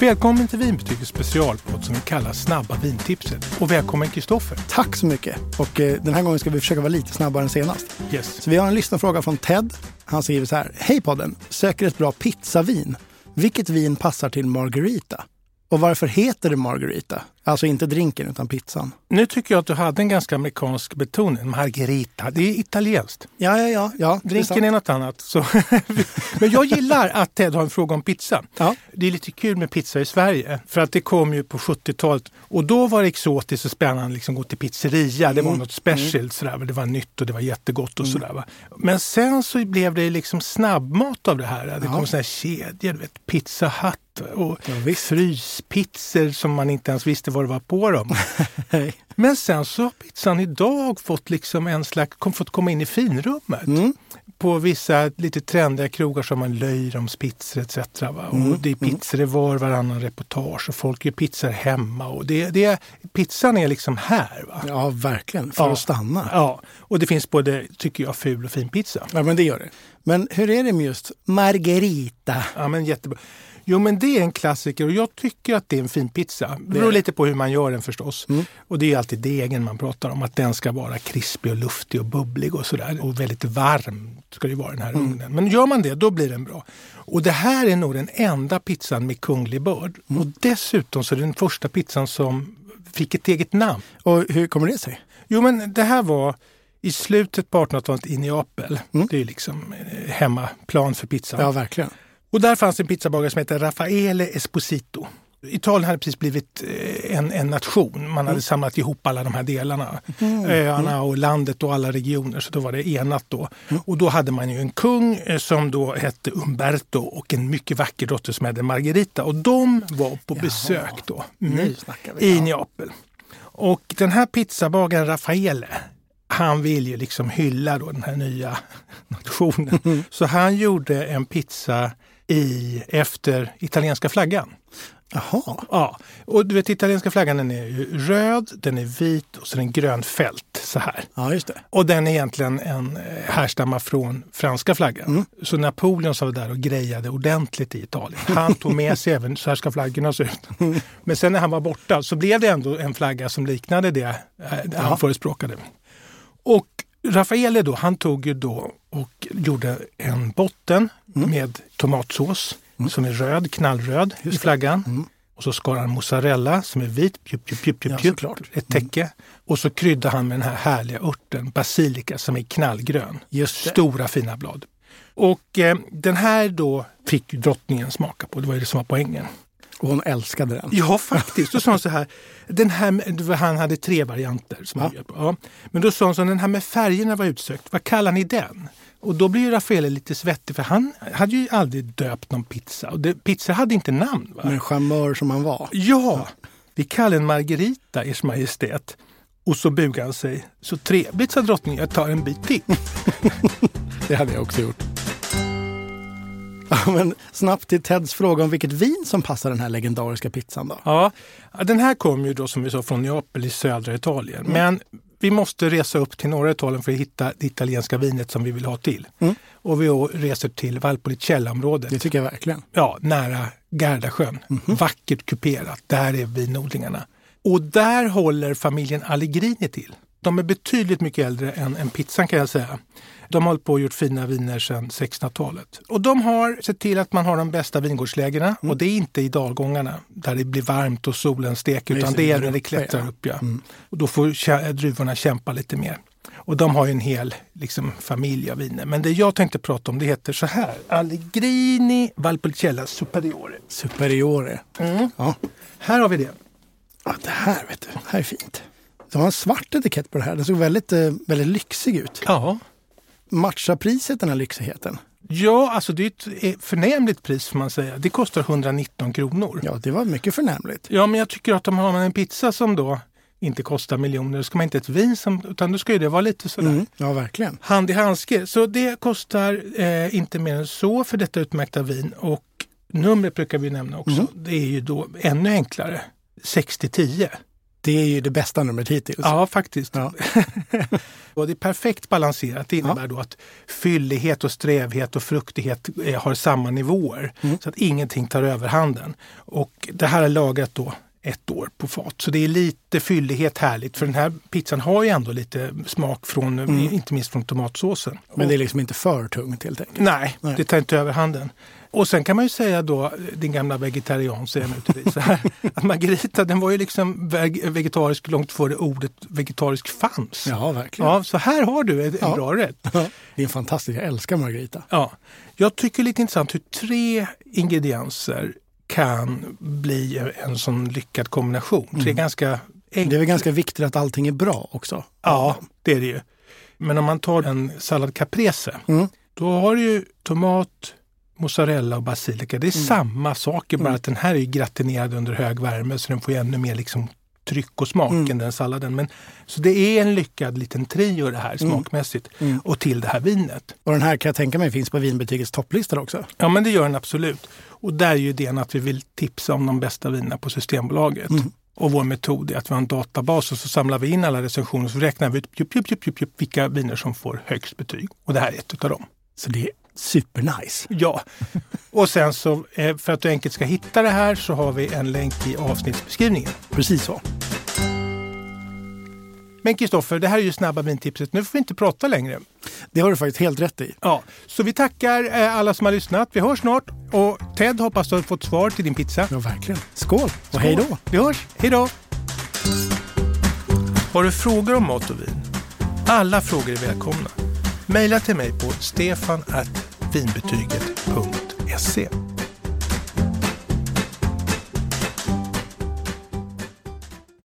Välkommen till Vinbetygets specialpodd som vi kallar Snabba vintipset. Och välkommen Kristoffer. Tack så mycket. Och eh, den här gången ska vi försöka vara lite snabbare än senast. Yes. Så vi har en lyssnarfråga från Ted. Han skriver så här. Hej podden! Söker ett bra pizzavin. Vilket vin passar till Margarita? Och varför heter det Margarita? Alltså inte drinken utan pizzan. Nu tycker jag att du hade en ganska amerikansk betoning. Margarita, det är italienskt. Ja, ja, ja. ja Drinken är, är något annat. Så Men jag gillar att Ted har en fråga om pizza. Ja. Det är lite kul med pizza i Sverige. För att det kom ju på 70-talet. Och då var det exotiskt och spännande att liksom gå till pizzeria. Det var Mm. något special. Mm. Sådär. Det var nytt och det var jättegott och Mm. sådär. Va? Men sen så blev det liksom snabbmat av det här. Det Ja. kom sådana här kedjor. Du vet, Pizza Hut och Ja, fryspizzor som man inte ens visste vad det var på dem. Men sen så har pizzan idag fått liksom en slags, fått komma in i finrummet. Mm. På vissa lite trendiga krogar som man Löjroms pizzor etc. Va? Mm, Och det är pizzor i var varannan reportage och folk gör pizzor hemma. Och det, det, pizzan är liksom här. Va? Ja, verkligen. För Ja. att stanna. Ja, och det finns både, tycker jag, ful och fin pizza. Ja, men det gör det. Men hur är det med just Margarita? Ja, men jättebra. Jo, men det är en klassiker och jag tycker att det är en fin pizza. Det beror lite på hur man gör den förstås. Mm. Och det är alltid degen man pratar om, att den ska vara krispig och luftig och bubblig och sådär. Och väldigt varm ska det vara den här Mm. ugnen. Men gör man det, då blir den bra. Och det här är nog den enda pizzan med kunglig börd. Mm. Och dessutom så är det den första pizzan som fick ett eget namn. Och hur kommer det sig? Jo, men det här var i slutet på 1800-talet i Neapel. Mm. Det är liksom eh, hemmaplan för pizzan. Ja, verkligen. Och där fanns en pizzabagare som hette Raffaele Esposito. Italien hade precis blivit eh, en, en nation. Man hade samlat ihop alla de här delarna. Öarna och landet och alla regioner. Så då var det enat då. Och då hade man ju en kung eh, som då hette Umberto och en mycket vacker dotter som hette Margherita. Och de var på besök då. Mm. Vi. I. Neapel. Och den här pizzabagaren Raffaele, han vill ju liksom hylla då den här nya nationen. Så han gjorde en pizza i, efter italienska flaggan. Jaha. Ja, och du vet italienska flaggan den är ju röd, den är vit och så är den grön fält så här. Ja, just det. Och den är egentligen en eh, härstammar från franska flaggan. Så Napoleon som var där och grejade ordentligt i Italien. Han tog med sig även, så här ska flaggorna se ut. Men sen när han var borta så blev det ändå en flagga som liknade det eh, han förespråkade. Och Raffaele då, han tog ju då och gjorde en botten med tomatsås som är röd, knallröd i flaggan. Och så skar han mozzarella som är vit, pjup, pjup, pjup, pjup, Ja, pjup, ett täcke. Och så kryddade han med den här härliga örten basilika som är knallgrön. Just. Stora fina blad. Och eh, den här då fick drottningen smaka på, det var ju det som var poängen. Och hon älskade den. Ja, faktiskt. Då sa han så här. Den här han hade tre varianter. Som han Ja. bjöd på. Ja. Men då sa han så den här med färgerna var utsökt. Vad kallar ni den? Och då blir ju Raffaele lite svettig för han hade ju aldrig döpt någon pizza. Och det, pizza hade inte namn. Va? Men charmör som han var. Ja, vi kallar den Margarita, Ers Majestät. Och så bugar han sig. Så trevligt, sa drottningen. Jag tar en bit till. Det hade jag också gjort. Ja, men snabbt till Teds fråga om vilket vin som passar den här legendariska pizzan då. Ja, den här kom ju då som vi sa från Neapel i södra Italien. Men vi måste resa upp till norra Italien för att hitta det italienska vinet som vi vill ha till. Mm. Och vi reser till Valpolicella-området. Det tycker jag verkligen. Ja, nära Gardasjön. Mhm. Vackert kuperat. Där är vinodlingarna. Och där håller familjen Allegrini till. De är betydligt mycket äldre än, än pizzan kan jag säga. De har hållit på och gjort fina viner sedan 1600-talet. Och de har sett till att man har de bästa vingårdslägena. Mm. Och det är inte i dalgångarna där det blir varmt och solen steker. Utan det, är när det klättrar ja. Mm. upp. Ja. Och då får druvorna kämpa lite mer. Och de har ju en hel liksom, familj av viner. Men det jag tänkte prata om det heter så här. Allegrini Valpolicella Superiore. Superiore. Mm. Ja. Här har vi det. ja, det här vet du. Det här är fint. Det var en svart etikett på det här. Den såg väldigt, eh, väldigt lyxig ut. Ja. Matchar priset den här lyxigheten? Ja, alltså det är ett eh, förnämligt pris får man säga. Det kostar 119 kronor. Ja, det var mycket förnämligt. Ja, men jag tycker att om man har en pizza som då inte kostar miljoner, ska man inte ett vin som, utan då ska ju det vara lite sådär. Mm. Ja, verkligen. Hand i handske. Så det kostar eh, inte mer än så för detta utmärkta vin. Och numret brukar vi nämna också. Det är ju då ännu enklare. 6010. Det är ju det bästa numret hittills. Ja, faktiskt. Ja. och det är perfekt balanserat. Det innebär då att fyllighet och strävhet och fruktighet eh, har samma nivåer. Mm. Så att ingenting tar överhanden. Och det här är lagrat då ett år på fat. Så det är lite fyllighet härligt. För den här pizzan har ju ändå lite smak från, Mm. inte minst från tomatsåsen. Men det är liksom inte för tungt helt enkelt. Nej, Nej. det tar inte överhanden. Och sen kan man ju säga då, din gamla vegetarian säger jag nu till dig, så här, att Margarita den var ju liksom veg- vegetarisk långt före ordet vegetarisk fanns. Ja, verkligen. Ja, så här har du en Ja. bra rätt. Det är en fantastisk, jag älskar Margarita. Ja. Jag tycker lite intressant hur tre ingredienser kan bli en sån lyckad kombination. Tre ganska enkla. Mm. Det är väl ganska viktigt att allting är bra också. Ja, det är det ju. Men om man tar en sallad caprese, Mm. då har du ju tomat, mozzarella och basilika. Det är Mm. samma saker, bara att den här är gratinerad under hög värme så den får ännu mer liksom tryck och smak Mm. än den salladen. Men, så det är en lyckad liten trio det här smakmässigt. Mm. Och till det här vinet. Och den här kan jag tänka mig finns på vinbetygens topplista också. Ja men det gör den absolut. Och där är ju idén att vi vill tipsa om de bästa vinerna på Systembolaget. Mm. Och vår metod är att vi har en databas och så samlar vi in alla recensioner och så räknar vi ut jup, jup, jup, jup, jup, vilka viner som får högst betyg. Och det här är ett utav dem. Så det är supernice. Ja, och sen så eh, för att du enkelt ska hitta det här så har vi en länk i avsnittsbeskrivningen. Precis så. Men Kristoffer, det här är ju snabba vintipset. Nu får vi inte prata längre. Det har du faktiskt helt rätt i. Ja, så vi tackar eh, alla som har lyssnat. Vi hörs snart. Och Ted, hoppas du har fått svar till din pizza. Ja, verkligen. Skål och hej då! Vi hörs. Hej då! Har du frågor om mat och vin? Alla frågor är välkomna. Maila till mig på Vinbetyget.se